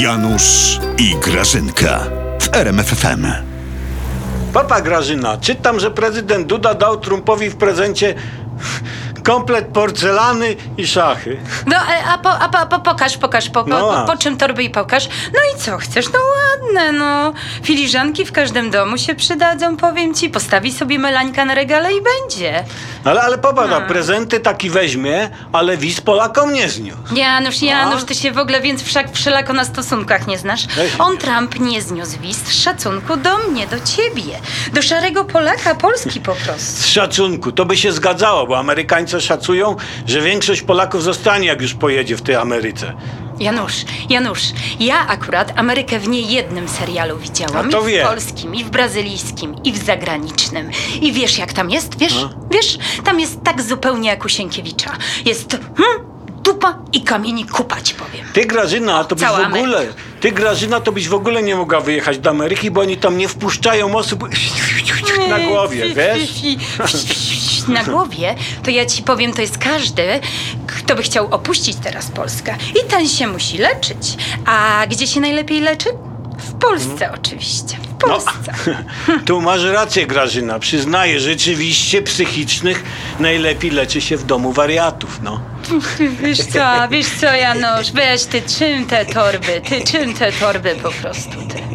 Janusz i Grażynka w RMFFM. Papa Grażyna, czytam, że prezydent Duda dał Trumpowi w prezencie komplet porcelany i szachy. No, e, a, po, a po, po, pokaż, pokaż, po, No po, po czym torby i pokaż. No i co chcesz? No ładne, no. Filiżanki w każdym domu się przydadzą, powiem ci. Postawi sobie melańka na regale i będzie. Ale, ale popatrz, a prezenty taki weźmie, ale wiz Polakom nie zniósł. Janusz, Janusz, ty się w ogóle więc wszak wszelako na stosunkach nie znasz. On. Trump, nie zniósł wiz z szacunku do mnie, do ciebie. Do szarego Polaka, Polski po prostu. Z szacunku, to by się zgadzało, bo Amerykańcy szacują, że większość Polaków zostanie, jak już pojedzie w tej Ameryce. Janusz, Janusz, ja akurat Amerykę w niejednym serialu widziałam. A to I w polskim, i w brazylijskim, i w zagranicznym. I wiesz, jak tam jest? Wiesz? No. Wiesz, tam jest tak zupełnie jak u Sienkiewicza. Jest hmm, dupa i kamieni kupać, powiem. Ty Grażyna, to byś Cała w ogóle, ty Grażyna, to byś w ogóle nie mogła wyjechać do Ameryki, bo oni tam nie wpuszczają osób na głowie, wiesz? Na głowie, to ja ci powiem, to jest każdy, kto by chciał opuścić teraz Polskę. I ten się musi leczyć. A gdzie się najlepiej leczy? W Polsce oczywiście. W No, Polsce. tu masz rację, Grażyna. Przyznaję, rzeczywiście psychicznych najlepiej leczy się w domu wariatów, no. Wiesz co, wiesz co, Janusz, weź ty czym te torby, ty czym te torby po prostu, ty.